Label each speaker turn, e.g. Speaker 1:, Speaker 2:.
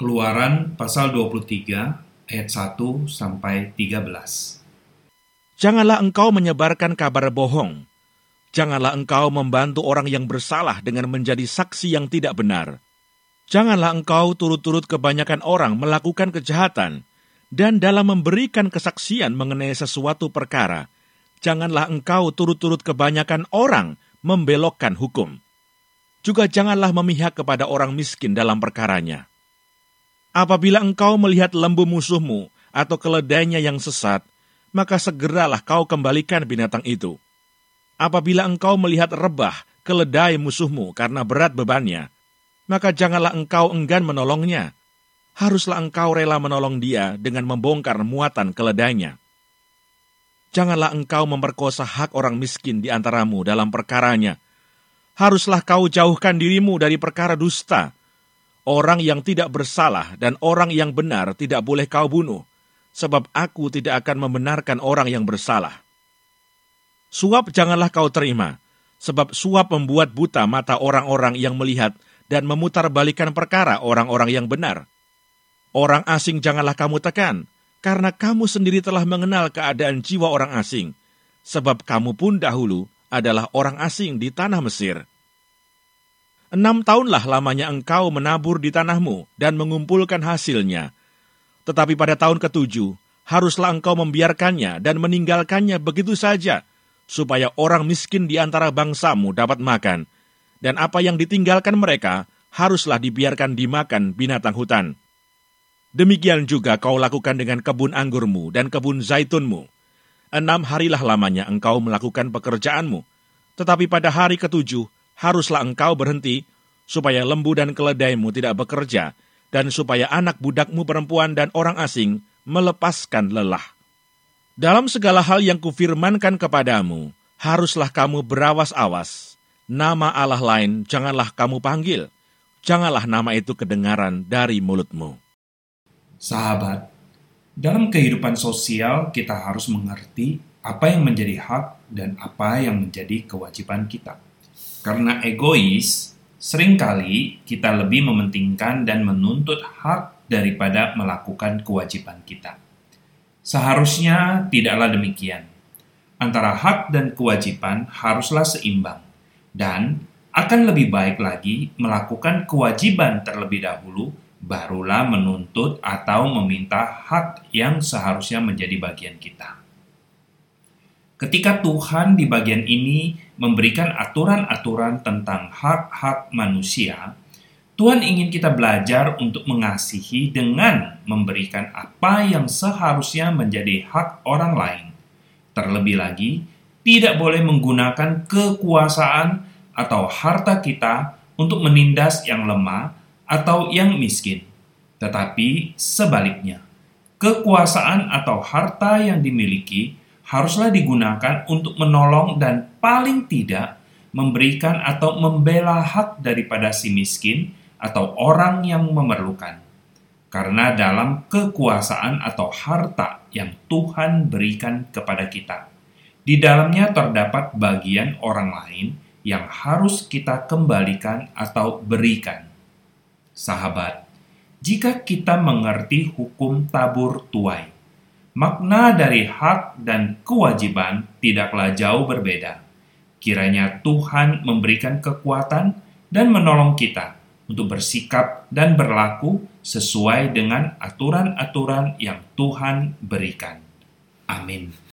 Speaker 1: Keluaran pasal 23 ayat 1 sampai 13.
Speaker 2: Janganlah engkau menyebarkan kabar bohong. Janganlah engkau membantu orang yang bersalah dengan menjadi saksi yang tidak benar. Janganlah engkau turut-turut kebanyakan orang melakukan kejahatan, dan dalam memberikan kesaksian mengenai sesuatu perkara, janganlah engkau turut-turut kebanyakan orang membelokkan hukum. Juga janganlah memihak kepada orang miskin dalam perkaranya. Apabila engkau melihat lembu musuhmu atau keledainya yang sesat, maka segeralah kau kembalikan binatang itu. Apabila engkau melihat rebah, keledai musuhmu karena berat bebannya, maka janganlah engkau enggan menolongnya. Haruslah engkau rela menolong dia dengan membongkar muatan keledainya. Janganlah engkau memperkosa hak orang miskin di antaramu dalam perkaranya. Haruslah kau jauhkan dirimu dari perkara dusta. Orang yang tidak bersalah dan orang yang benar tidak boleh kau bunuh sebab aku tidak akan membenarkan orang yang bersalah. Suap janganlah kau terima, sebab suap membuat buta mata orang-orang yang melihat dan memutarbalikan perkara orang-orang yang benar. Orang asing janganlah kamu tekan, karena kamu sendiri telah mengenal keadaan jiwa orang asing, sebab kamu pun dahulu adalah orang asing di tanah Mesir. Enam tahunlah lamanya engkau menabur di tanahmu dan mengumpulkan hasilnya, tetapi pada tahun ketujuh, haruslah engkau membiarkannya dan meninggalkannya begitu saja, supaya orang miskin di antara bangsamu dapat makan, dan apa yang ditinggalkan mereka haruslah dibiarkan dimakan binatang hutan. Demikian juga kau lakukan dengan kebun anggurmu dan kebun zaitunmu. Enam harilah lamanya engkau melakukan pekerjaanmu, tetapi pada hari ketujuh haruslah engkau berhenti, supaya lembu dan keledaimu tidak bekerja, dan supaya anak budakmu perempuan dan orang asing melepaskan lelah. Dalam segala hal yang kufirmankan kepadamu, haruslah kamu berawas-awas. Nama Allah lain janganlah kamu panggil. Janganlah nama itu kedengaran dari mulutmu.
Speaker 1: Sahabat, dalam kehidupan sosial kita harus mengerti apa yang menjadi hak dan apa yang menjadi kewajiban kita. Karena egois, Seringkali kita lebih mementingkan dan menuntut hak daripada melakukan kewajiban kita. Seharusnya tidaklah demikian. Antara hak dan kewajiban haruslah seimbang, dan akan lebih baik lagi melakukan kewajiban terlebih dahulu, barulah menuntut atau meminta hak yang seharusnya menjadi bagian kita. Ketika Tuhan di bagian ini memberikan aturan-aturan tentang hak-hak manusia, Tuhan ingin kita belajar untuk mengasihi dengan memberikan apa yang seharusnya menjadi hak orang lain. Terlebih lagi, tidak boleh menggunakan kekuasaan atau harta kita untuk menindas yang lemah atau yang miskin, tetapi sebaliknya, kekuasaan atau harta yang dimiliki haruslah digunakan untuk menolong dan paling tidak memberikan atau membela hak daripada si miskin atau orang yang memerlukan. Karena dalam kekuasaan atau harta yang Tuhan berikan kepada kita, di dalamnya terdapat bagian orang lain yang harus kita kembalikan atau berikan. Sahabat, jika kita mengerti hukum tabur tuai, makna dari hak dan kewajiban tidaklah jauh berbeda. Kiranya Tuhan memberikan kekuatan dan menolong kita untuk bersikap dan berlaku sesuai dengan aturan-aturan yang Tuhan berikan. Amin.